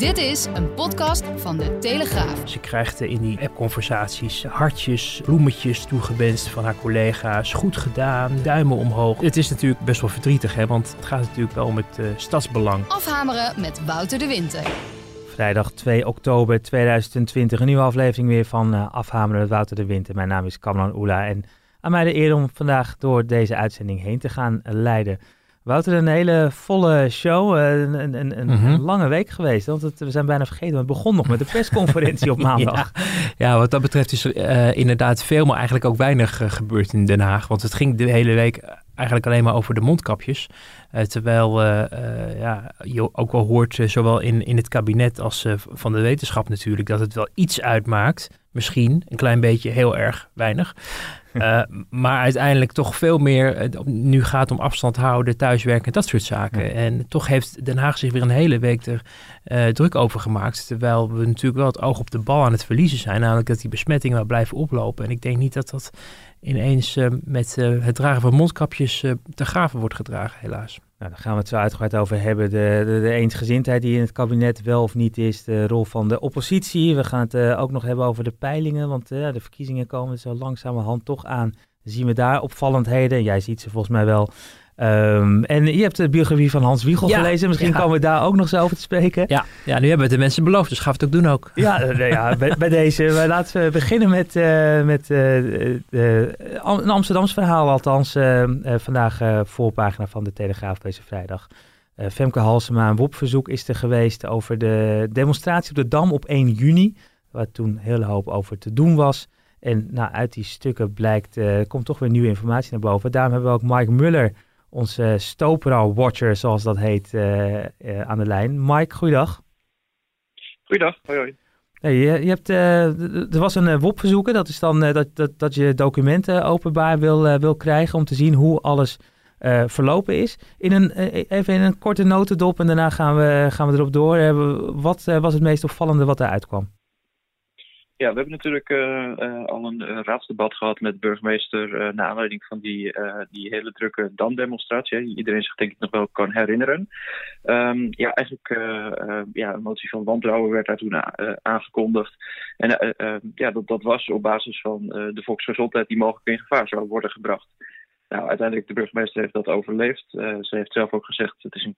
Dit is een podcast van de Telegraaf. Ze krijgt in die appconversaties hartjes, bloemetjes toegewenst van haar collega's. Goed gedaan, duimen omhoog. Het is natuurlijk best wel verdrietig, hè, want het gaat natuurlijk wel om het uh, stadsbelang. Afhameren met Wouter de Winter. Vrijdag 2 oktober 2020, een nieuwe aflevering weer van uh, Afhameren met Wouter de Winter. Mijn naam is Kamran Oela en aan mij de eer om vandaag door deze uitzending heen te gaan leiden. Wouter, een hele volle show. Eh, een, een, een mhm. lange week geweest. Want het, we zijn bijna vergeten. Het begon nog met de persconferentie op maandag. ja, wat dat betreft is er uh, inderdaad veel, maar eigenlijk ook weinig uh, gebeurd in Den Haag. Want het ging de hele week eigenlijk alleen maar over de mondkapjes. terwijl ja, je ook wel hoort, zowel in, in het kabinet als van de wetenschap natuurlijk, dat het wel iets uitmaakt. Misschien een klein beetje, heel erg weinig. Eh, maar uiteindelijk toch veel meer, eh, nu gaat het om afstand houden, thuiswerken, dat soort zaken. En toch heeft Den Haag zich weer een hele week er uh, druk over gemaakt. Terwijl we natuurlijk wel het oog op de bal aan het verliezen zijn. Namelijk dat die besmettingen wel blijven oplopen. En ik denk niet dat dat ineens met het dragen van mondkapjes te graven wordt gedragen, helaas. Nou, daar gaan we het zo uitgebreid over hebben. De, de, de, eensgezindheid die in het kabinet wel of niet is. De rol van de oppositie. We gaan het uh, ook nog hebben over de peilingen. Want uh, de verkiezingen komen zo langzamerhand toch aan. Zien we daar opvallendheden. Jij ziet ze volgens mij wel Um, en je hebt de biografie van Hans Wiegel gelezen. Misschien komen we daar ook nog zo over te spreken. Ja, ja nu hebben we het de mensen beloofd, dus we het ook doen ook. Ja, uh, ja bij, bij, deze. laten we beginnen met, uh, met uh, een Amsterdams verhaal. Althans, vandaag voorpagina van de Telegraaf deze vrijdag. Femke Halsema, een WOP-verzoek is er geweest over de demonstratie op de Dam op 1 juni. Waar toen een hele hoop over te doen was. En nou, uit die stukken blijkt, komt toch weer nieuwe informatie naar boven. Daarom hebben we ook Mike Muller onze Stopera-watcher, zoals dat heet, uh, uh, aan de lijn. Mike, goeiedag. Goeiedag, hoi hoi. Hey, je, je hebt, uh, er was een WOP-verzoeken, dat is dan dat, dat, dat je documenten openbaar wil, wil krijgen om te zien hoe alles verlopen is. In een, even in een korte notendop en daarna gaan we, gaan we erop door. wat was het meest opvallende wat eruit kwam? Ja, we hebben natuurlijk uh, uh, al een uh, raadsdebat gehad met de burgemeester naar aanleiding van die, die hele drukke DAM-demonstratie. Iedereen zich denk ik nog wel kan herinneren. Um, ja, eigenlijk ja, een motie van wantrouwen werd daar toen aangekondigd. En ja, dat, dat was op basis van de volksgezondheid die mogelijk in gevaar zou worden gebracht. Nou, uiteindelijk de burgemeester heeft dat overleefd. ze heeft zelf ook gezegd het is een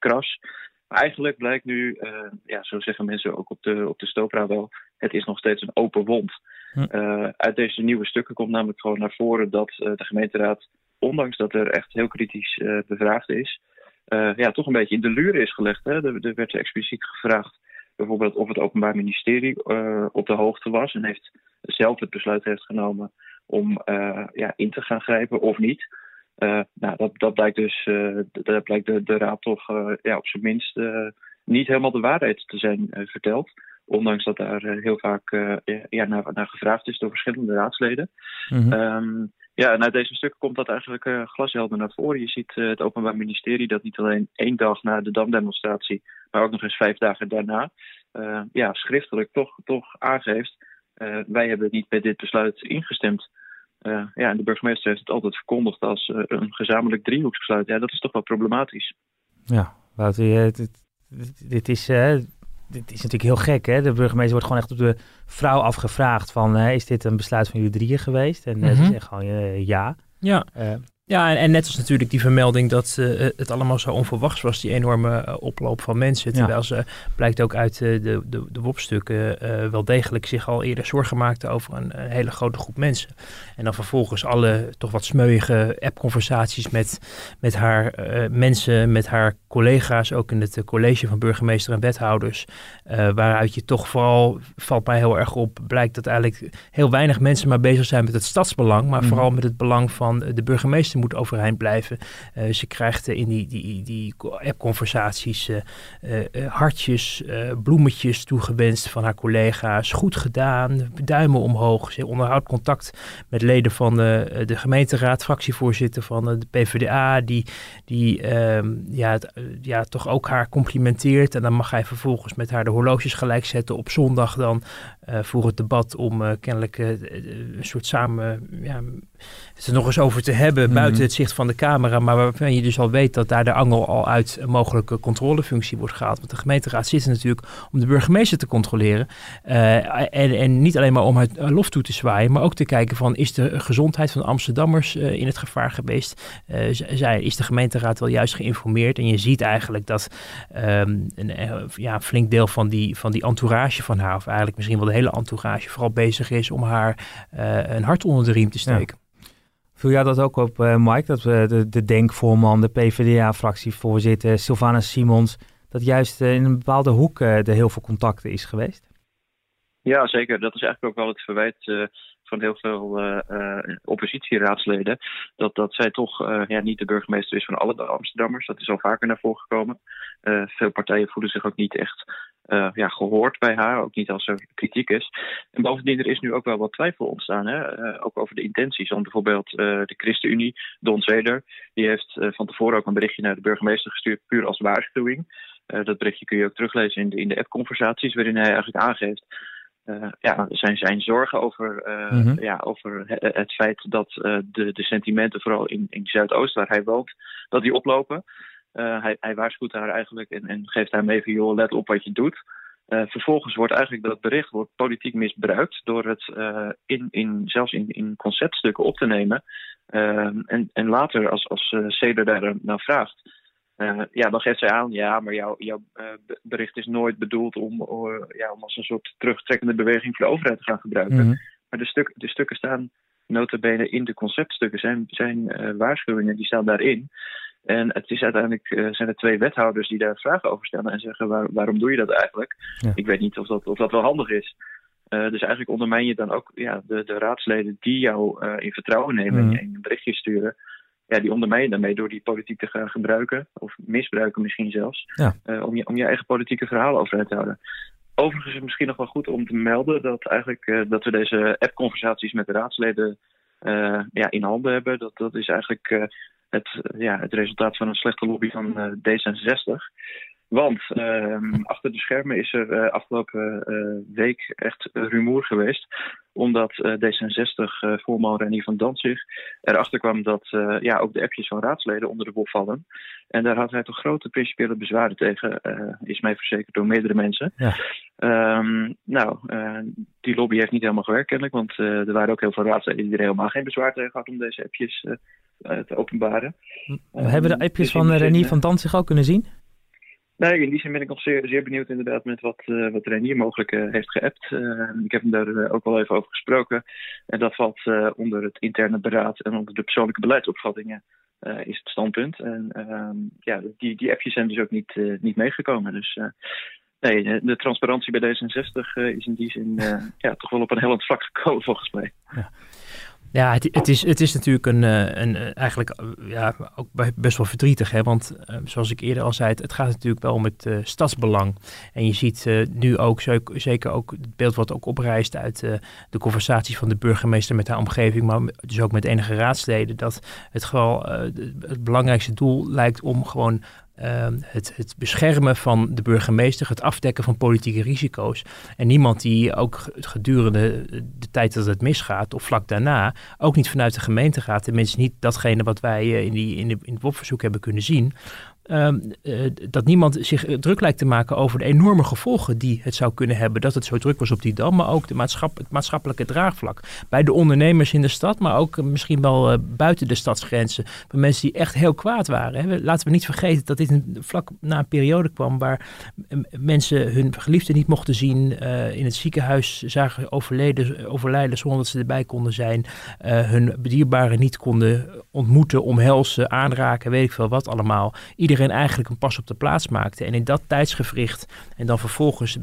kras eigenlijk blijkt nu, uh, ja, zo zeggen mensen ook op de, op de Stopra wel, het is nog steeds een open wond. Hm. Uh, uit deze nieuwe stukken komt namelijk gewoon naar voren dat uh, de gemeenteraad, ondanks dat er echt heel kritisch bevraagd is, ja, toch een beetje in de luren is gelegd. Hè? Er, er werd expliciet gevraagd bijvoorbeeld of het Openbaar Ministerie op de hoogte was en heeft zelf het besluit heeft genomen om ja, in te gaan grijpen of niet. Uh, nou, dat, dat blijkt dus, uh, dat blijkt de, de raad toch uh, ja, op zijn minst niet helemaal de waarheid te zijn verteld. Ondanks dat daar heel vaak ja, naar, naar, gevraagd is door verschillende raadsleden. Mm -hmm. ja, en uit deze stukken komt dat eigenlijk glashelder naar voren. Je ziet het Openbaar Ministerie dat niet alleen één dag na de Damdemonstratie, maar ook nog eens vijf dagen daarna, ja, schriftelijk toch, toch aangeeft. wij hebben niet met dit besluit ingestemd. Uh, ja, en de burgemeester heeft het altijd verkondigd als uh, een gezamenlijk driehoeksbesluit. Ja, dat is toch wel problematisch. Ja, Wouter, dit, dit, is, uh, dit is natuurlijk heel gek. Hè? De burgemeester wordt gewoon echt op de vrouw afgevraagd van... is dit een besluit van jullie drieën geweest? En mm -hmm. ze zegt gewoon ja. Ja. Ja, en, en, net als natuurlijk die vermelding dat uh, het allemaal zo onverwachts was, die enorme uh, oploop van mensen. Terwijl ze, blijkt ook uit uh, de, de, de WOP-stukken, wel degelijk zich al eerder zorgen maakten over een, een, hele grote groep mensen. En dan vervolgens alle toch wat smeuïge app-conversaties met, met haar mensen, met haar collega's, ook in het college van burgemeester en wethouders. waaruit je toch vooral, valt mij heel erg op, blijkt dat eigenlijk heel weinig mensen maar bezig zijn met het stadsbelang, maar mm. vooral met het belang van de burgemeester moet overeind blijven. Uh, ze krijgt in die, die, die app-conversaties uh, hartjes, bloemetjes toegewenst van haar collega's. Goed gedaan, duimen omhoog. Ze onderhoudt contact met leden van de, de gemeenteraad, fractievoorzitter van de PvdA, die, die ehm, ja, ja, toch ook haar complimenteert. En dan mag hij vervolgens met haar de horloges gelijk zetten op zondag dan voor het debat om kennelijk een soort samen, ja, het er nog eens over te hebben mhm. buiten het zicht van de camera, maar waarvan je dus al weet dat daar de angel al uit een mogelijke controlefunctie wordt gehaald. Want de gemeenteraad zit er natuurlijk om de burgemeester te controleren. en, en niet alleen maar om het lof toe te zwaaien, maar ook te kijken van is de gezondheid van Amsterdammers in het gevaar geweest? zij, is de gemeenteraad wel juist geïnformeerd? En je ziet eigenlijk dat ehm, een ja, flink deel van die, van die entourage van haar, of eigenlijk misschien wel de hele entourage, vooral bezig is om haar uh, een hart onder de riem te steken. Ja. Viel jij dat ook op, uh, Mike, dat we de, de denkvoorman, de PvdA-fractievoorzitter, Sylvana Simons, dat juist uh, in een bepaalde hoek er heel veel contacten is geweest? Ja, zeker. Dat is eigenlijk ook wel het verwijt van heel veel uh, oppositieraadsleden. Dat, dat zij toch uh, ja, niet de burgemeester is van alle Amsterdammers. Dat is al vaker naar voren gekomen. veel partijen voelen zich ook niet echt ja, gehoord bij haar. Ook niet als er kritiek is. En bovendien, er is nu ook wel wat twijfel ontstaan. Hè? ook over de intenties. Want bijvoorbeeld de ChristenUnie, Don Zeder, die heeft van tevoren ook een berichtje naar de burgemeester gestuurd, puur als waarschuwing. dat berichtje kun je ook teruglezen in de, in de app-conversaties, waarin hij eigenlijk aangeeft uh, ja, zijn, zijn zorgen over, uh, mm ja, over het feit dat uh, de, de sentimenten, vooral in, in Zuidoost, waar hij woont, dat die oplopen. Hij, hij waarschuwt haar eigenlijk en, en geeft haar mee van, joh, let op wat je doet. vervolgens wordt eigenlijk dat bericht wordt politiek misbruikt door het in, in, zelfs in, in conceptstukken op te nemen. en, en later, als, als Ceder daar naar vraagt, ja, dan geeft zij aan, ja, maar jouw, jouw bericht is nooit bedoeld om, ja, om als een soort terugtrekkende beweging voor de overheid te gaan gebruiken. Mm -hmm. Maar de, stuk, de stukken staan notabene in de conceptstukken, zijn, zijn waarschuwingen, die staan daarin. En het is uiteindelijk zijn er twee wethouders die daar vragen over stellen en zeggen waar, waarom doe je dat eigenlijk? Ja. Ik weet niet of dat, of dat wel handig is. dus eigenlijk ondermijn je dan ook ja, de, de raadsleden die jou in vertrouwen nemen mm. en een berichtje sturen ja, die ondermijn je daarmee door die politiek te gaan gebruiken, of misbruiken misschien zelfs, ja. om, je, om je eigen politieke verhaal overeind te houden. Overigens is het misschien nog wel goed om te melden dat, eigenlijk, dat we deze app-conversaties met de raadsleden ja, in handen hebben. Dat, dat is eigenlijk het, ja, het resultaat van een slechte lobby van D66. Want uh, achter de schermen is er uh, afgelopen uh, week echt rumoer geweest. Omdat uh, D66-voorman Renier van Danzig erachter kwam dat ja, ook de appjes van raadsleden onder de wol vallen. En daar had hij toch grote principiële bezwaren tegen, is mij verzekerd door meerdere mensen. Ja. Um, nou, die lobby heeft niet helemaal gewerkt kennelijk, want er waren ook heel veel raadsleden die er helemaal geen bezwaar tegen hadden om deze appjes te openbaren. Hebben de appjes dus van Renier van Danzig ook kunnen zien? Nee, in die zin ben ik nog zeer, zeer benieuwd inderdaad met wat, uh, wat Renier mogelijk uh, heeft geappt. Uh, ik heb hem daar ook wel even over gesproken. En dat valt onder het interne beraad en onder de persoonlijke beleidsopvattingen is het standpunt. En ehm, ja, die, die appjes zijn dus ook niet, niet meegekomen. Dus nee, de transparantie bij D66 is in die zin ja, toch wel op een heel vlak gekomen volgens mij. Ja. Ja, het, is, het is natuurlijk een, eh, een, eh, eigenlijk eh, ja, ook best wel verdrietig. Hè? Want zoals ik eerder al zei, het, gaat natuurlijk wel om het stadsbelang. En je ziet nu ook, zeker ook het beeld wat ook oprijst uit de conversaties van de burgemeester met haar omgeving, maar dus ook met enige raadsleden, dat het gewoon het belangrijkste doel lijkt om gewoon Ehm, het, het, beschermen van de burgemeester, het afdekken van politieke risico's. En niemand die ook gedurende de tijd dat het misgaat of vlak daarna ook niet vanuit de gemeente gaat. Tenminste niet datgene wat wij eh, in, die, in, in het WOP-verzoek hebben kunnen zien. Ehm, eh, dat niemand zich eh, druk lijkt te maken over de enorme gevolgen die het zou kunnen hebben. Dat het zo druk was op die dam, maar ook de maatschap, het maatschappelijke draagvlak. Bij de ondernemers in de stad, maar ook eh, misschien wel buiten de stadsgrenzen. Bij mensen die echt heel kwaad waren. Hè. Laten we niet vergeten dat dit een, vlak na een periode kwam waar mensen hun geliefden niet mochten zien. in het ziekenhuis zagen overleden, overlijden zonder dat ze erbij konden zijn. hun dierbaren niet konden ontmoeten, omhelzen, aanraken, weet ik veel wat allemaal. Eigenlijk een pas op de plaats maakte. En in dat tijdsgevricht en dan vervolgens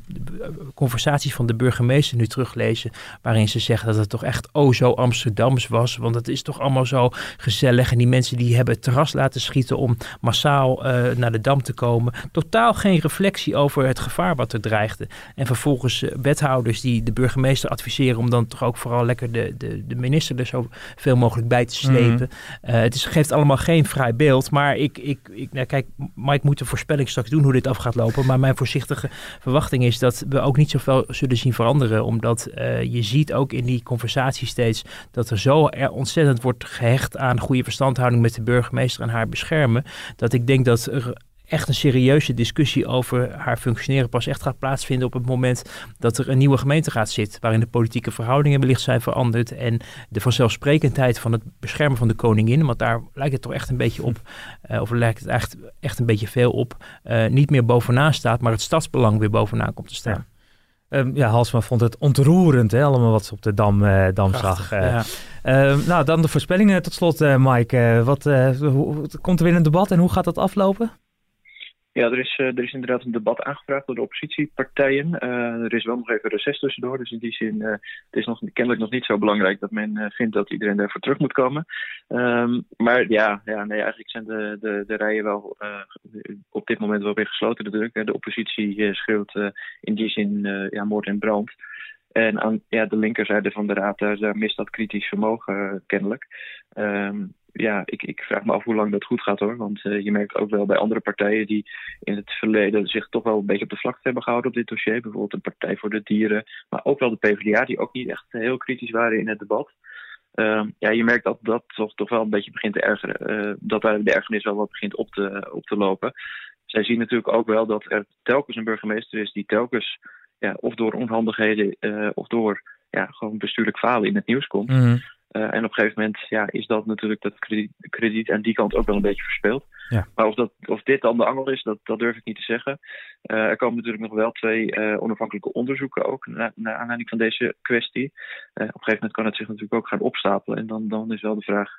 conversaties van de burgemeester nu teruglezen, waarin ze zeggen dat het toch echt oh zo Amsterdams was, want het is toch allemaal zo gezellig. En die mensen die hebben het terras laten schieten om massaal uh, naar de Dam te komen. Totaal geen reflectie over het gevaar wat er dreigde. En vervolgens uh, wethouders die de burgemeester adviseren om dan toch ook vooral lekker de, de, de minister er zo veel mogelijk bij te slepen. Mm -hmm. uh, het is, geeft allemaal geen vrij beeld, maar ik, ik, ik nou, kijk, kijk, Mike moet een voorspelling straks doen hoe dit af gaat lopen. Maar mijn voorzichtige verwachting is dat we ook niet zoveel zullen zien veranderen. Omdat je ziet ook in die conversatie steeds dat er zo ontzettend wordt gehecht aan goede verstandhouding met de burgemeester en haar beschermen. Dat ik denk dat er echt een serieuze discussie over haar functioneren pas echt gaat plaatsvinden op het moment dat er een nieuwe gemeenteraad zit, waarin de politieke verhoudingen wellicht zijn veranderd en de vanzelfsprekendheid van het beschermen van de koningin, want daar lijkt het toch echt een beetje op, uh, of lijkt het echt, echt een beetje veel op, uh, niet meer bovenaan staat, maar het stadsbelang weer bovenaan komt te staan. Ja. Um, ja, Halsma vond het ontroerend, hè, allemaal wat ze op de Dam, uh, dam zag. Ja. Uh, nou, dan de voorspellingen tot slot, Mike. wat, hoe, komt er weer een debat en hoe gaat dat aflopen? Ja, er is, uh, er is inderdaad een debat aangevraagd door de oppositiepartijen. Uh, er is wel nog even reces tussendoor. Dus in die zin, uh, het is nog, kennelijk nog niet zo belangrijk dat men vindt dat iedereen daarvoor terug moet komen. Um, maar ja, ja nee, eigenlijk zijn de, de, de rijen wel op dit moment wel weer gesloten natuurlijk. De oppositie schreeuwt in die zin ja, moord en brand. En aan ja, de linkerzijde van de raad, daar, mist dat kritisch vermogen kennelijk. Um, ja, ik, ik vraag me af hoe lang dat goed gaat hoor. Want uh, je merkt ook wel bij andere partijen die in het verleden zich toch wel een beetje op de vlakte hebben gehouden op dit dossier. Bijvoorbeeld een Partij voor de Dieren, maar ook wel de PvdA, die ook niet echt heel kritisch waren in het debat. Uh, ja, je merkt dat dat toch, toch wel een beetje begint te ergeren. Uh, dat daar de ergernis wel wat begint op te, op te lopen. Zij zien natuurlijk ook wel dat er telkens een burgemeester is die telkens, ja, of door onhandigheden of door ja, gewoon bestuurlijk falen in het nieuws komt. -hmm. Uh, en op een gegeven moment ja, is dat natuurlijk dat krediet, krediet aan die kant ook wel een beetje verspeeld. Ja. Maar of, dat, of dit dan de angel is, dat, dat durf ik niet te zeggen. Uh, er komen natuurlijk nog wel twee uh, onafhankelijke onderzoeken ook naar, naar aanleiding van deze kwestie. op een gegeven moment kan het zich natuurlijk ook gaan opstapelen. En dan, dan is wel de vraag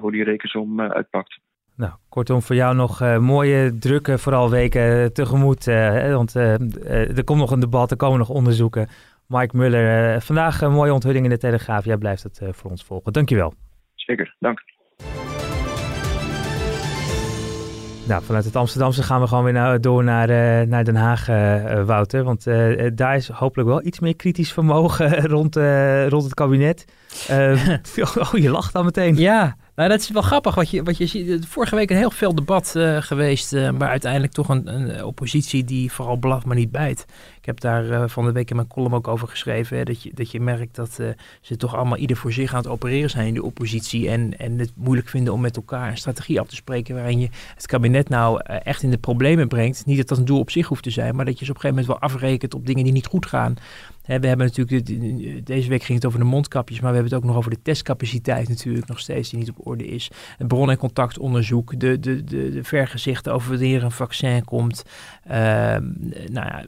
hoe die rekensom uitpakt. Nou, kortom, voor jou nog uh, mooie, drukke, vooral weken tegemoet. Uh, want uh, er komt nog een debat, er komen nog onderzoeken. Mike Muller, uh, vandaag een mooie onthulling in de Telegraaf. Jij blijft het uh, voor ons volgen. Dankjewel. Zeker, dank. Nou, vanuit het Amsterdamse gaan we gewoon weer naar, door naar, uh, naar Den Haag, uh, Wouter. Want uh, daar is hopelijk wel iets meer kritisch vermogen rond, rond het kabinet. oh, je lacht dan meteen. Ja, nou, dat is wel grappig wat je, wat je ziet. Vorige week een heel veel debat geweest, maar uiteindelijk toch een, een, oppositie die vooral blaft, maar niet bijt. Heb daar van de week in mijn column ook over geschreven. Hè, dat, je, dat je merkt dat ze toch allemaal ieder voor zich aan het opereren zijn in de oppositie. En, en het moeilijk vinden om met elkaar een strategie af te spreken waarin je het kabinet nou echt in de problemen brengt. Niet dat dat een doel op zich hoeft te zijn, maar dat je ze op een gegeven moment wel afrekent op dingen die niet goed gaan we hebben natuurlijk, deze week ging het over de mondkapjes, maar we hebben het ook nog over de testcapaciteit natuurlijk nog steeds die niet op orde is. Het bron- en contactonderzoek, de, de, de, de vergezichten over wanneer een vaccin komt. Uh, nou ja,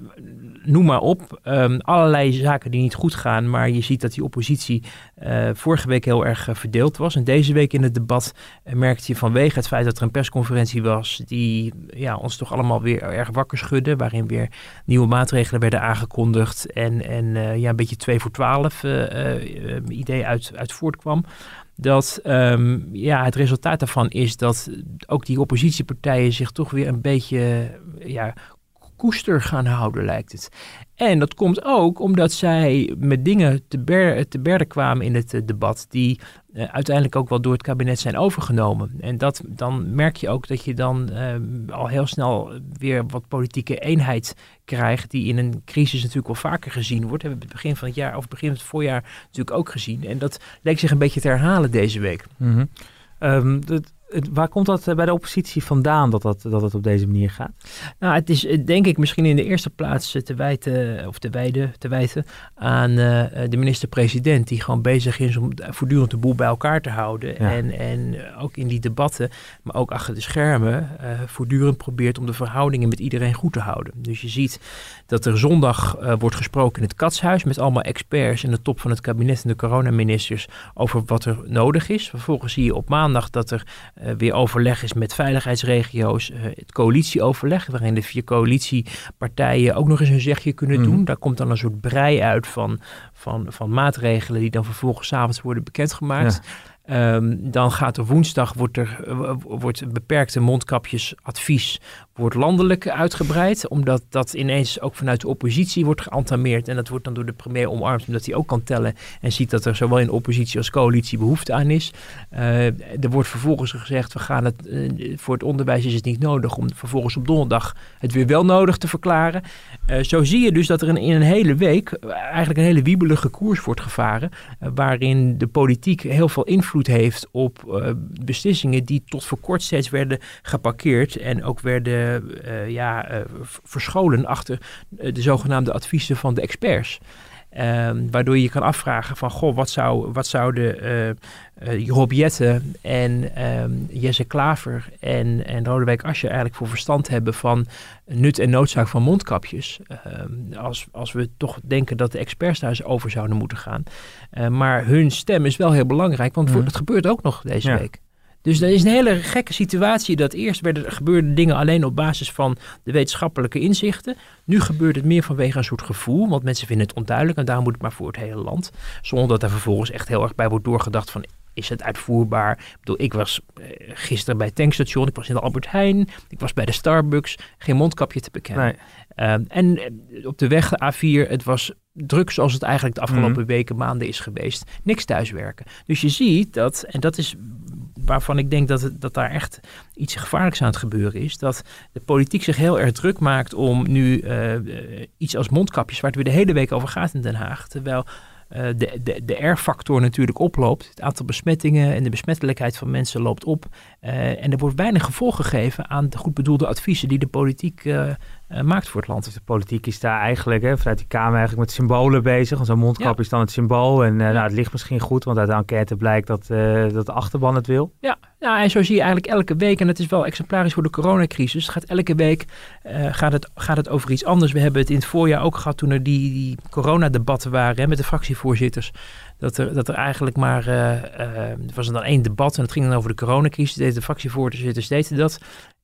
noem maar op. Um, allerlei zaken die niet goed gaan, maar je ziet dat die oppositie uh, vorige week heel erg uh, verdeeld was. En deze week in het debat uh, merkte je vanwege het feit dat er een persconferentie was die ja, ons toch allemaal weer erg wakker schudde, waarin weer nieuwe maatregelen werden aangekondigd en, en ja, een beetje 2 voor 12 uh, uh, idee uit, uit voortkwam. Dat um, ja, het resultaat daarvan is dat ook die oppositiepartijen zich toch weer een beetje ja, koester gaan houden, lijkt het. En dat komt ook omdat zij met dingen te, ber te berden kwamen in het debat die uh, uiteindelijk ook wel door het kabinet zijn overgenomen. En dat, dan merk je ook dat je dan uh, al heel snel weer wat politieke eenheid krijgt, die in een crisis natuurlijk wel vaker gezien wordt. Hebben we het begin van het jaar of begin van het voorjaar natuurlijk ook gezien. En dat leek zich een beetje te herhalen deze week. Mm -hmm. um, Waar komt dat eh, bij de oppositie vandaan dat, dat, dat het op deze manier gaat? Nou, het is eh, denk ik misschien in de eerste plaats eh, te wijten, of te wijden, te wijten aan uh, de minister-president, die gewoon bezig is om voortdurend de boel bij elkaar te houden. Ja. En, en ook in die debatten, maar ook achter de schermen, uh, voortdurend probeert om de verhoudingen met iedereen goed te houden. Dus je ziet dat er zondag uh, wordt gesproken in het Katshuis met allemaal experts in de top van het kabinet en de coronaministers over wat er nodig is. Vervolgens zie je op maandag dat er uh, weer overleg is met veiligheidsregio's. Uh, het coalitieoverleg, waarin de vier coalitiepartijen ook nog eens een zegje kunnen mm. doen. Daar komt dan een soort brei uit van, van, van maatregelen die dan vervolgens avonds worden bekendgemaakt. Ja. Ehm, dan gaat er woensdag wordt er wordt beperkte mondkapjesadvies wordt landelijk uitgebreid, omdat dat ineens ook vanuit de oppositie wordt geantameerd en dat wordt dan door de premier omarmd, omdat hij ook kan tellen en ziet dat er zowel in oppositie als coalitie behoefte aan is. er wordt vervolgens gezegd, we gaan het voor het onderwijs is het niet nodig om vervolgens op donderdag het weer wel nodig te verklaren. zo zie je dus dat er in, in een hele week eigenlijk een hele wiebelige koers wordt gevaren, waarin de politiek heel veel invloed heeft op beslissingen die tot voor kort steeds werden geparkeerd en ook werden ja, uh, verscholen achter de zogenaamde adviezen van de experts. Um, waardoor je je kan afvragen van, goh, wat, zou, wat zouden uh, uh, Rob Jette en um, Jesse Klaver en, en Rodewijk Asje eigenlijk voor verstand hebben van nut en noodzaak van mondkapjes. Um, als, als we toch denken dat de experts daar eens over zouden moeten gaan. Uh, maar hun stem is wel heel belangrijk, want mm. het gebeurt ook nog deze ja. week. Dus dat is een hele gekke situatie dat eerst werden, gebeurden dingen alleen op basis van de wetenschappelijke inzichten. Nu gebeurt het meer vanwege een soort gevoel, want mensen vinden het onduidelijk en daarom moet het maar voor het hele land. Zonder dat er vervolgens echt heel erg bij wordt doorgedacht van is het uitvoerbaar? Ik bedoel, ik was eh, gisteren bij het tankstation, ik was in de Albert Heijn, ik was bij de Starbucks, geen mondkapje te bekennen. Nee. Um, en eh, op de weg de A4, het was druk zoals het eigenlijk de afgelopen mm. weken, maanden is geweest. Niks thuiswerken. Dus je ziet dat, en dat is waarvan ik denk dat, het, dat daar echt iets gevaarlijks aan het gebeuren is. Dat de politiek zich heel erg druk maakt om nu uh, iets als mondkapjes, waar het weer de hele week over gaat in Den Haag. Terwijl uh, de, de, de R-factor natuurlijk oploopt. Het aantal besmettingen en de besmettelijkheid van mensen loopt op. Uh, en er wordt weinig gevolg gegeven aan de goed bedoelde adviezen die de politiek uh, maakt voor het land. Dus de politiek is daar eigenlijk, hè, vanuit die Kamer eigenlijk met symbolen bezig. Want zo'n mondkap ja. is dan het symbool. En ja. nou, het ligt misschien goed, want uit de enquête blijkt dat, dat de achterban het wil. Ja, ja, en zo zie je eigenlijk elke week, en het is wel exemplarisch voor de coronacrisis, gaat elke week gaat het, gaat het over iets anders. We hebben het in het voorjaar ook gehad toen er die, die coronadebatten waren hè, met de fractievoorzitters dat er, dat er eigenlijk maar, er was er dan één debat en het ging dan over de coronacrisis. De fractievoorzitters deden dat.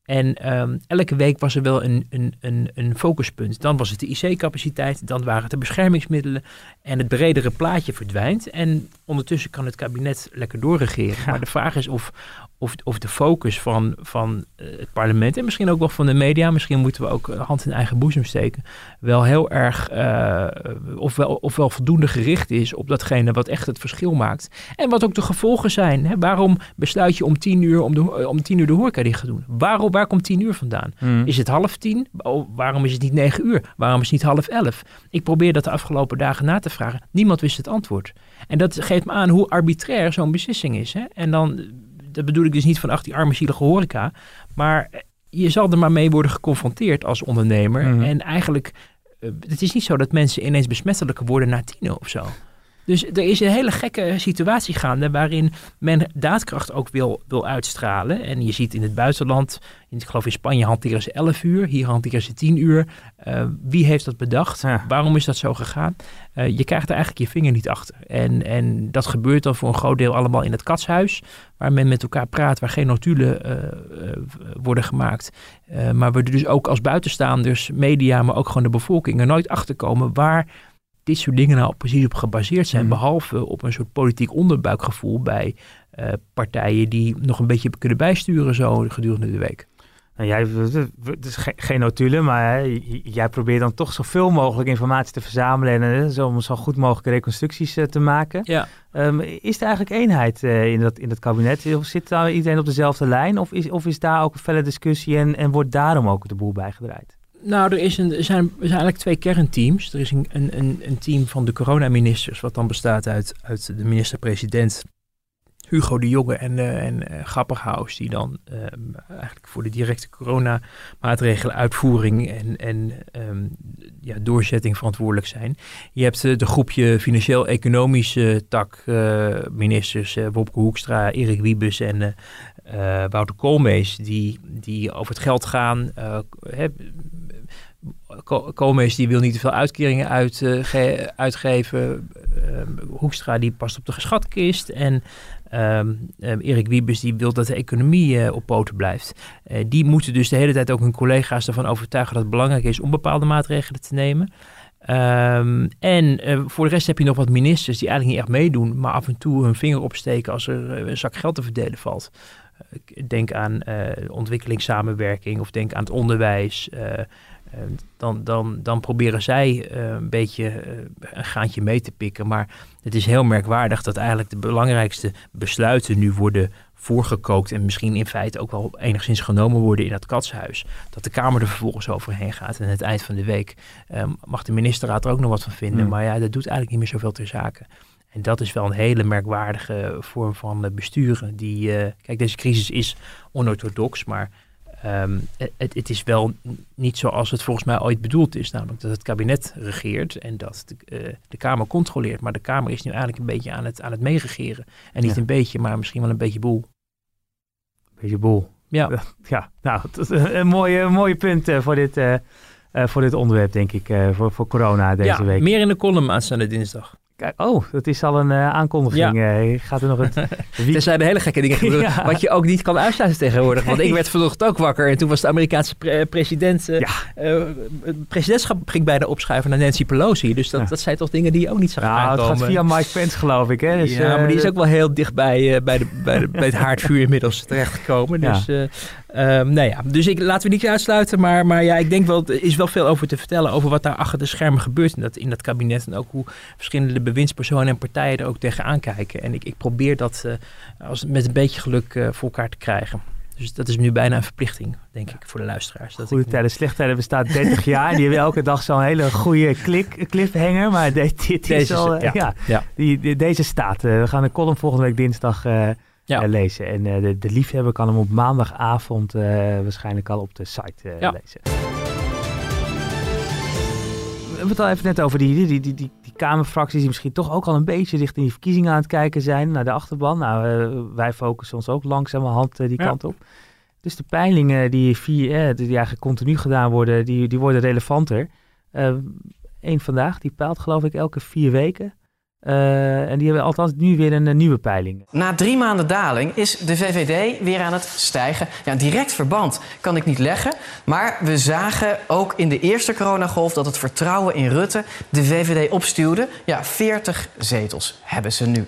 En um, elke week was er wel een, een, een, een focuspunt. Dan was het de IC-capaciteit, dan waren het de beschermingsmiddelen. En het bredere plaatje verdwijnt. En ondertussen kan het kabinet lekker doorregeren. Ja. Maar de vraag is of, of, of de focus van, van uh, het parlement en misschien ook wel van de media, misschien moeten we ook hand in eigen boezem steken, wel heel erg, uh, ofwel, ofwel voldoende gericht is op datgene wat echt het verschil maakt. En wat ook de gevolgen zijn. Hè? Waarom besluit je om tien uur, om, de, om tien uur de horeca dicht te doen? Waarom, waar komt tien uur vandaan? Mm. Is het half tien? Oh, waarom is het niet negen uur? Waarom is het niet half elf? Ik probeer dat de afgelopen dagen na te vragen. Niemand wist het antwoord. En dat geeft me aan hoe arbitrair zo'n beslissing is. Hè? En dan dat bedoel ik dus niet van ach die arme zielige horeca. Maar je zal er maar mee worden geconfronteerd als ondernemer. Mm. En eigenlijk, uh, het is niet zo dat mensen ineens besmettelijker worden na tien of zo. Dus er is een hele gekke situatie gaande waarin men daadkracht ook wil, wil uitstralen. En je ziet in het buitenland, in, ik geloof in Spanje hanteren ze 11 uur, hier hanteren ze 10 uur. Uh, wie heeft dat bedacht? Ja. Waarom is dat zo gegaan? Uh, je krijgt er eigenlijk je vinger niet achter. En, en dat gebeurt dan voor een groot deel allemaal in het katshuis, waar men met elkaar praat, waar geen notulen uh, worden gemaakt. maar we dus ook als buitenstaanders, media, maar ook gewoon de bevolking er nooit achter komen waar dit soort dingen nou precies op gebaseerd zijn. Mm. Behalve op een soort politiek onderbuikgevoel bij uh, partijen die nog een beetje kunnen bijsturen zo gedurende de week. Nou, jij, het is geen notulen, maar hè, jij probeert dan toch zoveel mogelijk informatie te verzamelen en zo, om zo goed mogelijke reconstructies uh, te maken. Ja. Um, is er eigenlijk eenheid uh, in, dat, in dat kabinet? Of zit daar iedereen op dezelfde lijn? Of is, of is daar ook een felle discussie en, en wordt daarom ook de boel bijgedraaid? Nou, er, is een, er, zijn, er zijn eigenlijk twee kernteams. Er is een, een, een team van de coronaministers, wat dan bestaat uit, uit de minister-president Hugo de Jonge en, uh, en uh, Grapperhaus, die dan uh, eigenlijk voor de directe coronamaatregelen uitvoering en, en um, ja, doorzetting verantwoordelijk zijn. Je hebt de groepje financieel-economische tak ministers, Wopke Hoekstra, Erik Wiebes en Wouter Koolmees, die, die over het geld gaan. Koolmees die wil niet te veel uitkeringen uitge uitgeven. Hoekstra die past op de geschatkist en Um, um, Erik Wiebes die wil dat de economie uh, op poten blijft. Uh, die moeten dus de hele tijd ook hun collega's ervan overtuigen dat het belangrijk is om bepaalde maatregelen te nemen. Ehm, en eh, voor de rest heb je nog wat ministers die eigenlijk niet echt meedoen, maar af en toe hun vinger opsteken als er eh, een zak geld te verdelen valt. Denk aan ontwikkelingssamenwerking of denk aan het onderwijs. Dan, dan, dan proberen zij een beetje een gaantje mee te pikken. Maar het is heel merkwaardig dat eigenlijk de belangrijkste besluiten nu worden voorgekookt en misschien in feite ook wel enigszins genomen worden in dat katshuis. Dat de Kamer er vervolgens overheen gaat en aan het eind van de week um, mag de ministerraad er ook nog wat van vinden. Hmm. Maar ja, dat doet eigenlijk niet meer zoveel ter zake. En dat is wel een hele merkwaardige vorm van besturen. Die, uh, kijk, deze crisis is onorthodox, maar um, het, het, is wel niet zoals het volgens mij ooit bedoeld is. Namelijk dat het kabinet regeert en dat de, uh, de Kamer controleert. Maar de Kamer is nu eigenlijk een beetje aan het, aan het meeregeren. En niet een beetje, maar misschien wel een beetje boel. Beetje boel. Ja. ja, nou, dat is een mooie, mooie punt uh, voor, dit, uh, voor dit onderwerp, denk ik, voor, voor corona deze ja, week. meer in de column aanstaande dinsdag. Kijk, oh, dat is al een uh, aankondiging. Ja. Uh, gaat er nog het... er zijn hele gekke dingen gebeuren, ja. wat je ook niet kan uitsluiten tegenwoordig. Want ik werd vanochtend ook wakker en toen was de Amerikaanse pre president... Uh, ja. het presidentschap ging bijna opschuiven naar Nancy Pelosi. Dus dat, dat zijn toch dingen die je ook niet zag nou, aankomen. Het gaat via Mike Pence, geloof ik. Hè? Dus, ja, maar die is ook wel heel dicht bij, bij, de, bij, de, bij het haardvuur inmiddels terechtgekomen. Dus Um, nou ja, dus ik, laten we niet uitsluiten. Maar, maar ja, ik denk wel, er is wel veel over te vertellen over wat daar achter de schermen gebeurt in dat, in dat kabinet. En ook hoe verschillende bewindspersonen en partijen er ook tegenaan kijken. En ik, ik probeer dat uh, als, met een beetje geluk uh, voor elkaar te krijgen. Dus dat is nu bijna een verplichting, denk ik, voor de luisteraars. Dat goede tijden, slechte tijden bestaat 30 jaar. En die hebben elke dag zo'n hele goede klik, cliffhanger. Maar dit, dit deze, is al, ja. ja, ja. Die, die, deze staat. Uh, we gaan een column volgende week dinsdag ja. uh, lezen. En uh, de, de, liefhebber kan hem op maandagavond uh, waarschijnlijk al op de site ja. lezen. We hebben het al even net over die, die, die, die, Kamerfracties die misschien toch ook al een beetje richting die verkiezingen aan het kijken zijn. Naar de achterban. Nou, wij focussen ons ook langzamerhand die ja. kant op. Dus de peilingen die, vier, die eigenlijk continu gedaan worden, die, die worden relevanter. Eén vandaag, die peilt geloof ik elke vier weken. Uh, en die hebben althans nu weer een, een, nieuwe peiling. Na drie maanden daling is de VVD weer aan het stijgen. Ja, een direct verband kan ik niet leggen. Maar we zagen ook in de eerste coronagolf dat het vertrouwen in Rutte de VVD opstuwde. Ja, 40 zetels hebben ze nu.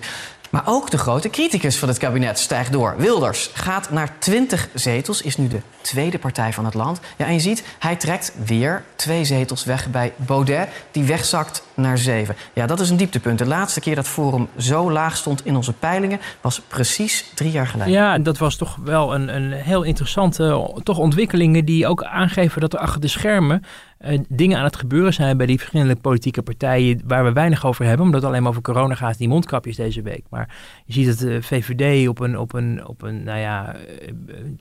Maar ook de grote criticus van het kabinet stijgt door. Wilders gaat naar 20 zetels, is nu de tweede partij van het land. Ja, en je ziet, hij trekt weer twee zetels weg bij Baudet, die wegzakt naar zeven. Ja, dat is een dieptepunt. De laatste keer dat Forum zo laag stond in onze peilingen was precies drie jaar geleden. Ja, dat was toch wel een, een heel interessante toch ontwikkelingen die ook aangeven dat er achter de schermen uh, dingen aan het gebeuren zijn bij die verschillende politieke partijen waar we weinig over hebben, omdat het alleen maar over corona gaat, die mondkapjes deze week. Maar je ziet dat de VVD op een, op een, op een nou ja, uh,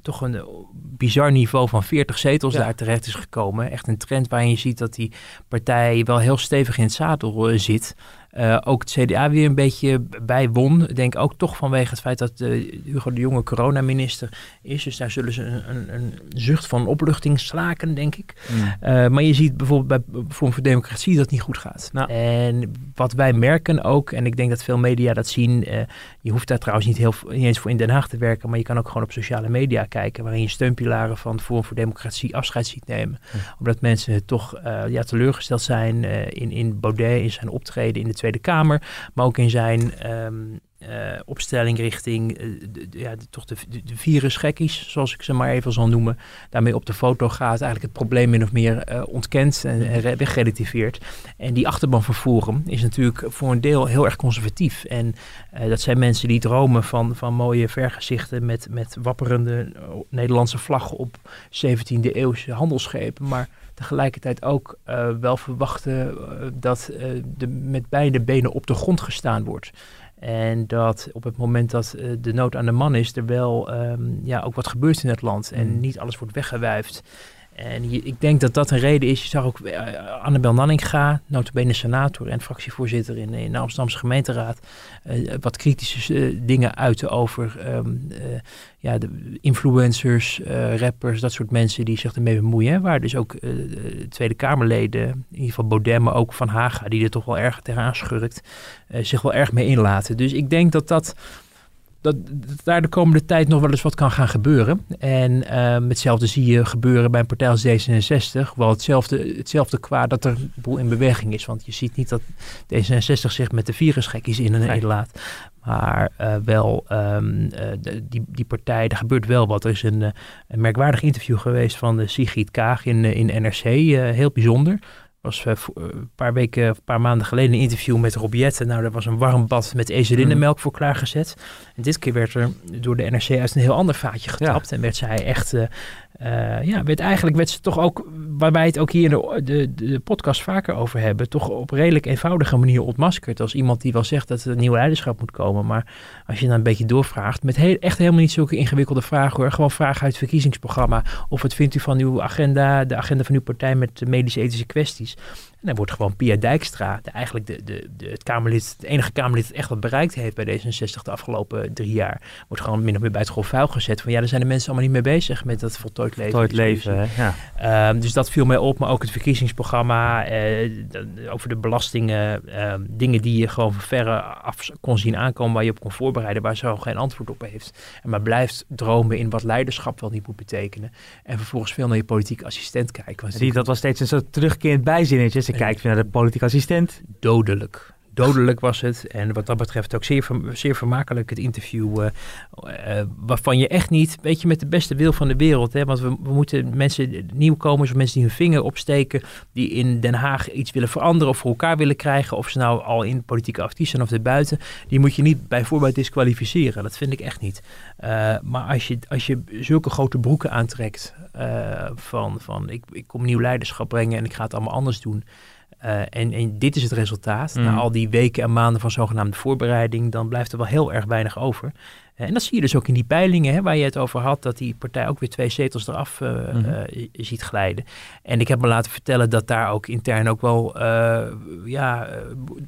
toch een bizar niveau van 40 zetels ja. daar terecht is gekomen. Echt een trend waarin je ziet dat die partij wel heel stevig in het zadel zit. Uh, ook het CDA weer een beetje bij won. Ik denk ook toch vanwege het feit dat uh, Hugo de Jonge coronaminister is. Dus daar zullen ze een, een, een zucht van opluchting slaken, denk ik. Mm. Uh, maar je ziet bijvoorbeeld bij Vorm voor Democratie dat het niet goed gaat. Nou. En wat wij merken ook, en ik denk dat veel media dat zien. je hoeft daar trouwens niet, heel, niet eens voor in Den Haag te werken. Maar je kan ook gewoon op sociale media kijken. Waarin je steunpilaren van Forum voor Democratie afscheid ziet nemen. Mm. Omdat mensen toch ja, teleurgesteld zijn in, in Baudet, in zijn optreden in de Tweede Kamer, maar ook in zijn um, uh, opstelling richting uh, de, ja, toch de, de, virusgekkies, zoals ik ze maar even zal noemen, daarmee op de foto gaat, eigenlijk het probleem min of meer uh, ontkent en, en. En die achterban Forum is natuurlijk voor een deel heel erg conservatief. En dat zijn mensen die dromen van, van mooie vergezichten met, met wapperende Nederlandse vlaggen op 17e eeuwse handelsschepen, maar tegelijkertijd ook uh, wel verwachten uh, dat uh, de, met beide benen op de grond gestaan wordt. En dat op het moment dat de nood aan de man is, er wel um, ja, ook wat gebeurt in het land. En mm. niet alles wordt weggewuifd. En ik denk dat dat een reden is. Je zag ook uh, Annabel Nanninga, notabene senator en fractievoorzitter in, in de Amsterdamse gemeenteraad, uh, wat kritische uh, dingen uiten over um, ja, de influencers, rappers, dat soort mensen die zich ermee bemoeien. Waar dus ook Tweede Kamerleden, in ieder geval Baudet, maar ook Van Haga, die er toch wel erg tegenaan schurkt, zich wel erg mee inlaten. Dus ik denk dat dat dat, dat daar de komende tijd nog wel eens wat kan gaan gebeuren. En uh, hetzelfde zie je gebeuren bij een partij als D66. Wel hetzelfde, hetzelfde kwaad dat er een boel in beweging is. Want je ziet niet dat D66 zich met de virusgekkies in en laat. Maar uh, wel, um, de, die, die partij, er gebeurt wel wat. Er is een, een merkwaardig interview geweest van de Sigrid Kaag in, in NRC. heel bijzonder was uh, een paar weken, een paar maanden geleden een interview met Rob Nou, er was een warm bad met ezelinnenmelk mm. voor klaargezet. En dit keer werd er door de NRC uit een heel ander vaatje getapt. En werd zij echt uh, uh, ja, werd eigenlijk werd ze toch ook, waar wij het ook hier in de, de, de, podcast vaker over hebben, toch op redelijk eenvoudige manier ontmaskerd. Als iemand die wel zegt dat er een nieuw leiderschap moet komen. Maar als je dan een beetje doorvraagt, met echt helemaal niet zulke ingewikkelde vragen hoor. Gewoon vragen uit het verkiezingsprogramma. Of wat vindt u van uw agenda, de agenda van uw partij met medische-ethische kwesties. En dan wordt gewoon Pia Dijkstra, de, eigenlijk de, de, de, het, Kamerlid, het enige Kamerlid dat echt wat bereikt heeft bij D66 de afgelopen drie jaar, wordt gewoon min of meer bij het vuil gezet. Van ja, daar zijn de mensen allemaal niet mee bezig met dat voltooid leven. Voltooid leven, ja. Um, dus dat viel mij op, maar ook het verkiezingsprogramma, eh, over de belastingen, uh, dingen die je gewoon van verre af kon zien aankomen, waar je op kon voorbereiden, waar ze geen antwoord op heeft. En maar blijft dromen in wat leiderschap wel niet moet betekenen. En vervolgens veel naar je politieke assistent kijken. Die, dat was steeds een soort terugkerend bijzinnetje ze kijkt naar de politieke assistent. Dodelijk. Dodelijk was het. En wat dat betreft ook zeer, zeer vermakelijk het interview. Uh, uh, waarvan je echt niet, weet je, met de beste wil van de wereld. Hè, want we, we moeten mensen, nieuwkomers, mensen die hun vinger opsteken. die in Den Haag iets willen veranderen of voor elkaar willen krijgen. of ze nou al in politieke actief zijn of erbuiten. die moet je niet bijvoorbeeld disqualificeren. Dat vind ik echt niet. Maar als je, als je zulke grote broeken aantrekt. van, van ik, ik kom nieuw leiderschap brengen en ik ga het allemaal anders doen. Uh, en, en, dit is het resultaat. Mm. Na al die weken en maanden van zogenaamde voorbereiding, dan blijft er wel heel erg weinig over. Uh, en dat zie je dus ook in die peilingen hè, waar je het over had, dat die partij ook weer twee zetels eraf uh, mm. ziet glijden. En ik heb me laten vertellen dat daar ook intern ook wel ja,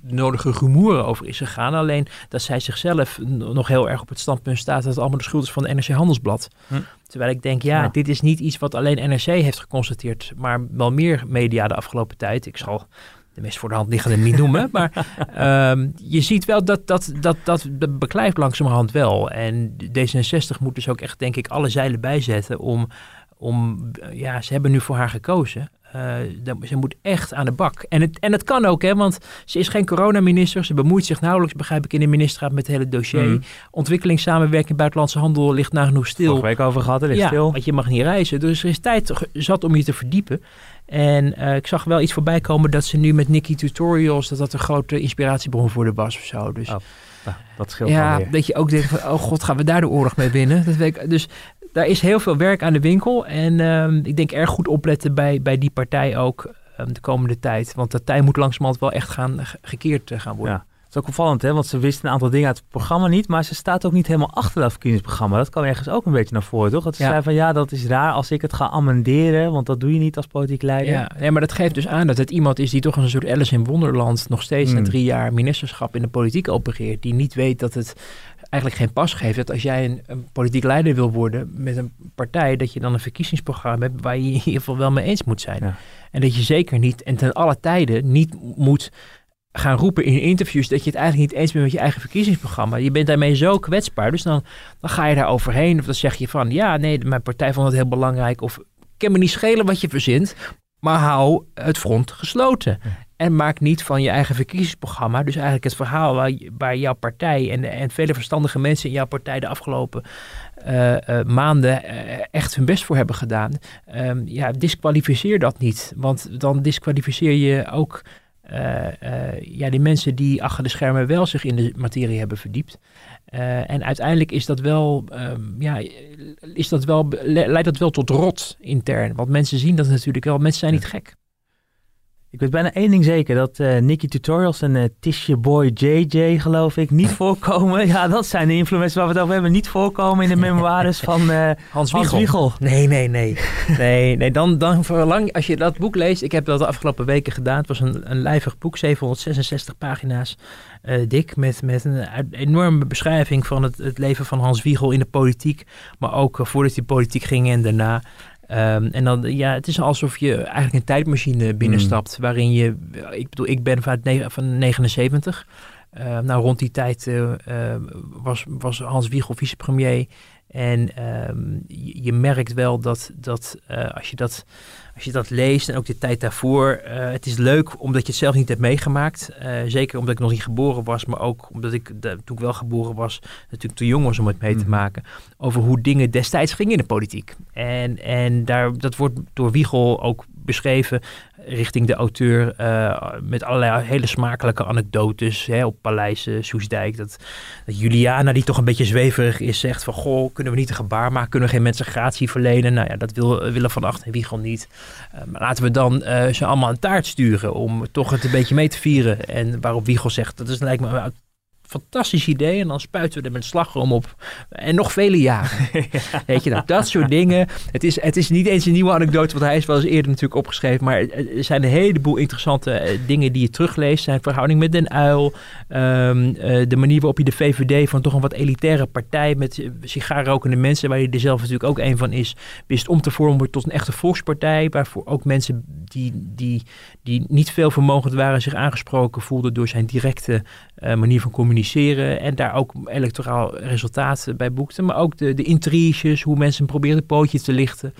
nodige rumoeren over is gegaan. Alleen dat zij zichzelf nog heel erg op het standpunt staat dat het allemaal de schuld is van het NRC Handelsblad. Mm. Terwijl ik denk, ja, dit is niet iets wat alleen NRC heeft geconstateerd, maar wel meer media de afgelopen tijd. Ik zal de meest voor de hand liggende niet noemen, maar um, je ziet wel dat dat, dat, dat, dat beklijft langzamerhand wel. En D66 moet dus ook echt, denk ik, alle zeilen bijzetten om, om ja, ze hebben nu voor haar gekozen. Uh, ze moet echt aan de bak. En het, en het kan ook, hè, want ze is geen coronaminister. Ze bemoeit zich nauwelijks, begrijp ik, in de ministerraad met het hele dossier. Mm. Ontwikkelingssamenwerking, buitenlandse handel ligt nagenoeg stil. Vorige week over gehad, ligt ja, stil. want je mag niet reizen. Dus er is tijd zat om je te verdiepen. En uh, ik zag wel iets voorbij komen dat ze nu met Nikki Tutorials, dat dat een grote inspiratiebron voor de was of zo. Dus, oh, nou, dat scheelt Ja, dat je ook denkt van, oh god, gaan we daar de oorlog mee winnen? Dat weet ik, dus daar is heel veel werk aan de winkel. En um, ik denk erg goed opletten bij, bij die partij ook um, de komende tijd. Want de tijd moet langzamerhand wel echt gaan, gekeerd uh, gaan worden. Ja. Dat is ook opvallend, hè? want ze wisten een aantal dingen uit het programma niet, maar ze staat ook niet helemaal achter dat verkiezingsprogramma. Dat kwam ergens ook een beetje naar voren, toch? Dat ze ja. zei van ja, dat is raar als ik het ga amenderen, want dat doe je niet als politiek leider. Ja, nee, maar dat geeft dus aan dat het iemand is die toch een soort Alice in Wonderland nog steeds mm. na drie jaar ministerschap in de politiek opereert, die niet weet dat het eigenlijk geen pas geeft dat als jij een, een, politiek leider wil worden met een partij, dat je dan een verkiezingsprogramma hebt waar je in ieder geval wel mee eens moet zijn. Ja. En dat je zeker niet en ten alle tijden niet moet gaan roepen in interviews dat je het eigenlijk niet eens bent met je eigen verkiezingsprogramma. Je bent daarmee zo kwetsbaar. Dus dan, dan ga je daar overheen. Of dan zeg je van ja, nee, mijn partij vond het heel belangrijk. Of ik kan me niet schelen wat je verzint. Maar hou het front gesloten. En maak niet van je eigen verkiezingsprogramma, dus eigenlijk het verhaal waar, waar jouw partij en, en vele verstandige mensen in jouw partij de afgelopen uh, uh, maanden uh, echt hun best voor hebben gedaan. Um, ja, disqualificeer dat niet. Want dan disqualificeer je ook ja, die mensen die achter de schermen wel zich in de materie hebben verdiept. en uiteindelijk is dat wel, um, ja, is dat wel, leidt dat wel tot rot intern. Want mensen zien dat natuurlijk wel. Mensen zijn niet gek. Ik weet bijna één ding zeker, dat uh, Nicky Tutorials en uh, Boy JJ, geloof ik, niet voorkomen. Ja, dat zijn de influencers waar we het over hebben. Niet voorkomen in de memoires van uh, Hans, Hans Wiegel. Nee, nee, nee. nee, nee dan, dan verlang, als je dat boek leest, ik heb dat de afgelopen weken gedaan. Het was een, een lijvig boek, 766 pagina's dik, met, met een enorme beschrijving van het, het leven van Hans Wiegel in de politiek. Maar ook voordat hij politiek ging en daarna. Um, en dan, ja, het is alsof je eigenlijk een tijdmachine binnenstapt, mm. waarin je, ik bedoel, ik ben van, van 79. Nou, rond die tijd was, was Hans Wiegel vicepremier. En ehm, je, je, merkt wel dat, dat als je dat als je dat leest en ook de tijd daarvoor, het is leuk omdat je het zelf niet hebt meegemaakt. Zeker omdat ik nog niet geboren was, maar ook omdat ik toen ik wel geboren was, natuurlijk te jong was om het mee te mhm. maken. Over hoe dingen destijds gingen in de politiek. En, en daar, dat wordt door Wiegel ook beschreven richting de auteur uh, met allerlei hele smakelijke anekdotes hè, op Paleis uh, Soesdijk. Dat, dat, Juliana, die toch een beetje zweverig is, zegt van... Goh, kunnen we niet een gebaar maken? Kunnen we geen mensen gratie verlenen? Nou ja, dat wil, willen Van Acht en Wiegel niet. Maar laten we dan ze allemaal een taart sturen om toch het een beetje mee te vieren. En waarop Wiegel zegt, dat is, lijkt me fantastisch idee. En dan spuiten we er met slagroom op. En nog vele jaren. Weet je, nou, dat soort dingen. Het is, het is niet eens een nieuwe anekdote, want hij is wel eens eerder natuurlijk opgeschreven. Maar er zijn een heleboel interessante eh, dingen die je terugleest. Zijn verhouding met Den Uil. Ehm, eh, de manier waarop je de VVD van toch een wat elitaire partij met sigaarrokende mensen, waar hij er zelf natuurlijk ook een van is, wist om te vormen tot een echte volkspartij. Waarvoor ook mensen die, die, die niet veel vermogend waren zich aangesproken voelden door zijn directe uh, manier van communiceren. En daar ook electoraal resultaten bij boekten. Maar ook de, de intriges, hoe mensen probeerden pootje te lichten.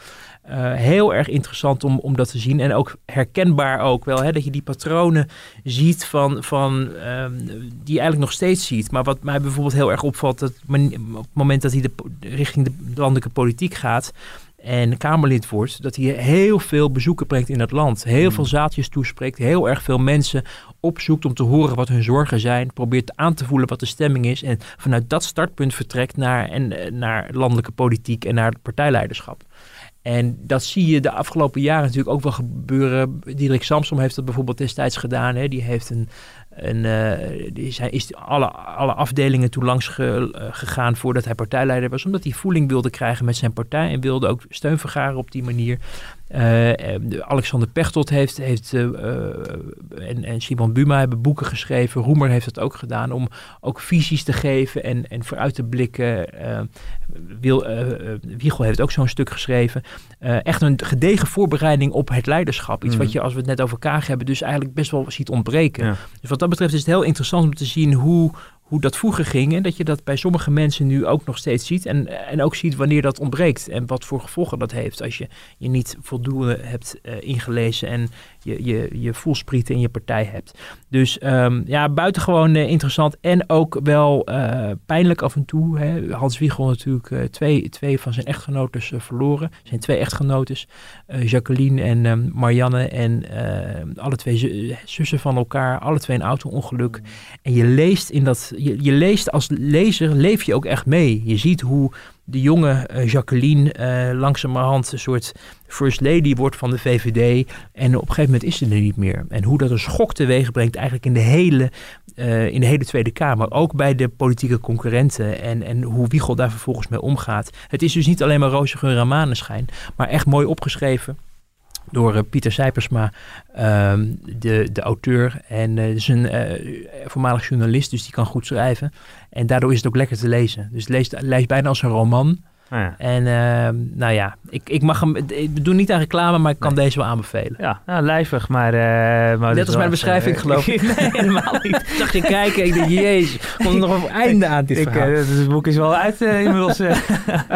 Uh, heel erg interessant om, om dat te zien. En ook herkenbaar ook wel. Hè, dat je die patronen ziet van, van um, die je eigenlijk nog steeds ziet. Maar wat mij bijvoorbeeld heel erg opvalt. Dat op het moment dat hij de, richting de landelijke politiek gaat en Kamerlid wordt, dat hij heel veel bezoeken brengt in het land. Heel hmm. veel zaaltjes toespreekt, heel erg veel mensen opzoekt om te horen wat hun zorgen zijn. Probeert aan te voelen wat de stemming is. En vanuit dat startpunt vertrekt naar, en, eh, naar landelijke politiek en naar het partijleiderschap. En dat zie je de afgelopen jaren natuurlijk ook wel gebeuren. Diederik Samsom heeft dat bijvoorbeeld destijds gedaan. Hè. Die heeft een, en uh, zijn, is alle, alle afdelingen toen langs ge, uh, gegaan voordat hij partijleider was. Omdat hij voeling wilde krijgen met zijn partij. En wilde ook steun vergaren op die manier. Uh, Alexander Pechtold heeft, heeft uh, en, en Simon Buma hebben boeken geschreven. Roemer heeft het ook gedaan om ook visies te geven en, en vooruit te blikken. Wil, Wiegel heeft ook zo'n stuk geschreven. echt een gedegen voorbereiding op het leiderschap. Iets wat mhm. je, als we het net over elkaar hebben, dus eigenlijk best wel ziet ontbreken. Dus wat dat betreft is het heel interessant om te zien hoe, hoe dat vroeger ging. En dat je dat bij sommige mensen nu ook nog steeds ziet. En, en ook ziet wanneer dat ontbreekt. En wat voor gevolgen dat heeft als je je niet voldoende hebt uh, ingelezen. En je, je, je voelsprieten in je partij hebt. Dus um, ja, buitengewoon uh, interessant. En ook wel uh, pijnlijk af en toe. Hè. Hans Wiegel natuurlijk twee, twee van zijn echtgenotes verloren. Zijn twee echtgenotes. Jacqueline en um, Marianne. En alle twee zussen van elkaar. Alle twee een auto-ongeluk. En je leest in dat je, je leest als lezer, leef je ook echt mee. Je ziet hoe de jonge uh, Jacqueline uh, langzamerhand een soort first lady wordt van de VVD. En op een gegeven moment is ze er niet meer. En hoe dat een schok teweeg brengt eigenlijk in de hele, uh, in de hele Tweede Kamer. Ook bij de politieke concurrenten. En, en hoe Wiegel daar vervolgens mee omgaat. Het is dus niet alleen maar roze geur en. Maar echt mooi opgeschreven door uh, Pieter Sijpersma, uh, de, de auteur. En uh, is een uh, voormalig journalist, dus die kan goed schrijven. En daardoor is het ook lekker te lezen. Dus het leest, leest bijna als een roman. Ah, ja. En uh, nou ja, ik, ik mag hem. Ik doe niet aan reclame, maar ik kan deze wel aanbevelen. Ja, nou, lijvig, maar. Uh, maar Net als mijn beschrijving, uh, geloof ik. nee, helemaal niet. Ik zag je kijken, ik dacht, jezus, komt er nog een einde aan dit ik, verhaal. het boek is wel uit inmiddels.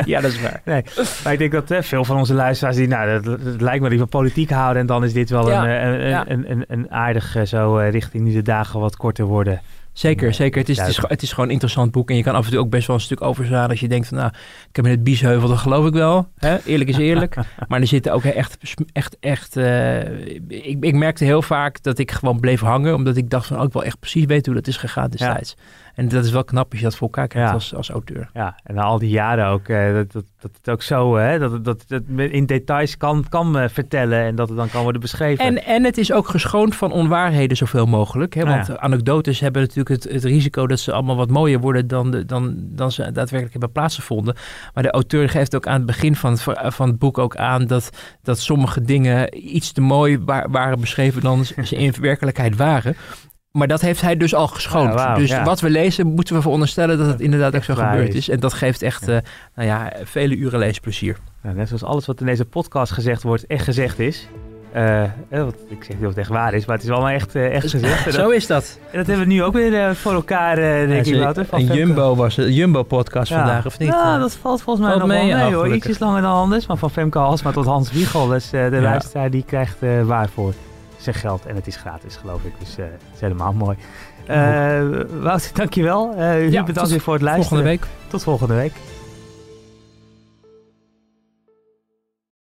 ja, dat is waar. Nee, maar ik denk dat veel van onze luisteraars die, nou, dat, het lijkt me die van politiek houden. En dan is dit wel ja, een, een, ja. een, een, een, aardig zo richting nu de dagen wat korter worden. Zeker, zeker. Het is, het, is, het is gewoon een interessant boek. En je kan af en toe ook best wel een stuk overslaan als je denkt van... nou, ik heb in het Biesheuvel, dat geloof ik wel. Hè? Eerlijk is eerlijk. maar er zitten ook echt... echt, echt uh, ik, ik merkte heel vaak dat ik gewoon bleef hangen... omdat ik dacht van... Oh, ik wil echt precies weten hoe dat is gegaan destijds. Ja. En dat is wel knap als je dat voor elkaar krijgt als, als auteur. Ja, en na al die jaren ook, uh, dat, dat, dat het ook zo, hè, dat, dat, dat in details kan, kan uh, vertellen en dat het dan kan worden beschreven. En, en het is ook geschoond van onwaarheden zoveel mogelijk. Hè, want ja. anekdotes hebben natuurlijk het, het risico dat ze allemaal wat mooier worden dan, de, dan, dan ze daadwerkelijk hebben plaatsgevonden. Maar de auteur geeft ook aan het begin van het, van het boek ook aan dat, dat sommige dingen iets te mooi waren beschreven dan ze in werkelijkheid waren. Maar dat heeft hij dus al geschoond. Ja, wow, dus ja. wat we lezen, moeten we veronderstellen dat het inderdaad ook zo gebeurd is. En dat geeft echt, ja. Uh, nou ja, vele uren leesplezier. net zoals alles wat in deze podcast gezegd wordt, echt gezegd is. Eh, eh, want ik zeg niet of het echt waar is, maar het is allemaal echt, eh, echt gezegd. Dat, Zo is dat. en dat hebben we nu ook weer eh, voor elkaar, eh, denk Ja, ik, Wouter. een. Jumbo was het, Jumbo-podcast Ja. vandaag, of niet? Ja, Eh, dat valt volgens mij Valt nog wel mee, mee, hoor. Ietsjes langer dan anders, maar van Femke Halsma tot Hans Wiegel. Dus eh, de Ja. luisteraar die krijgt eh, waar voor zijn geld. En het is gratis, geloof ik. Dus eh het is helemaal mooi. Eh Wouter, dankjewel. Eh u Ja, bedankt weer voor het luisteren. Volgende week. Tot volgende week.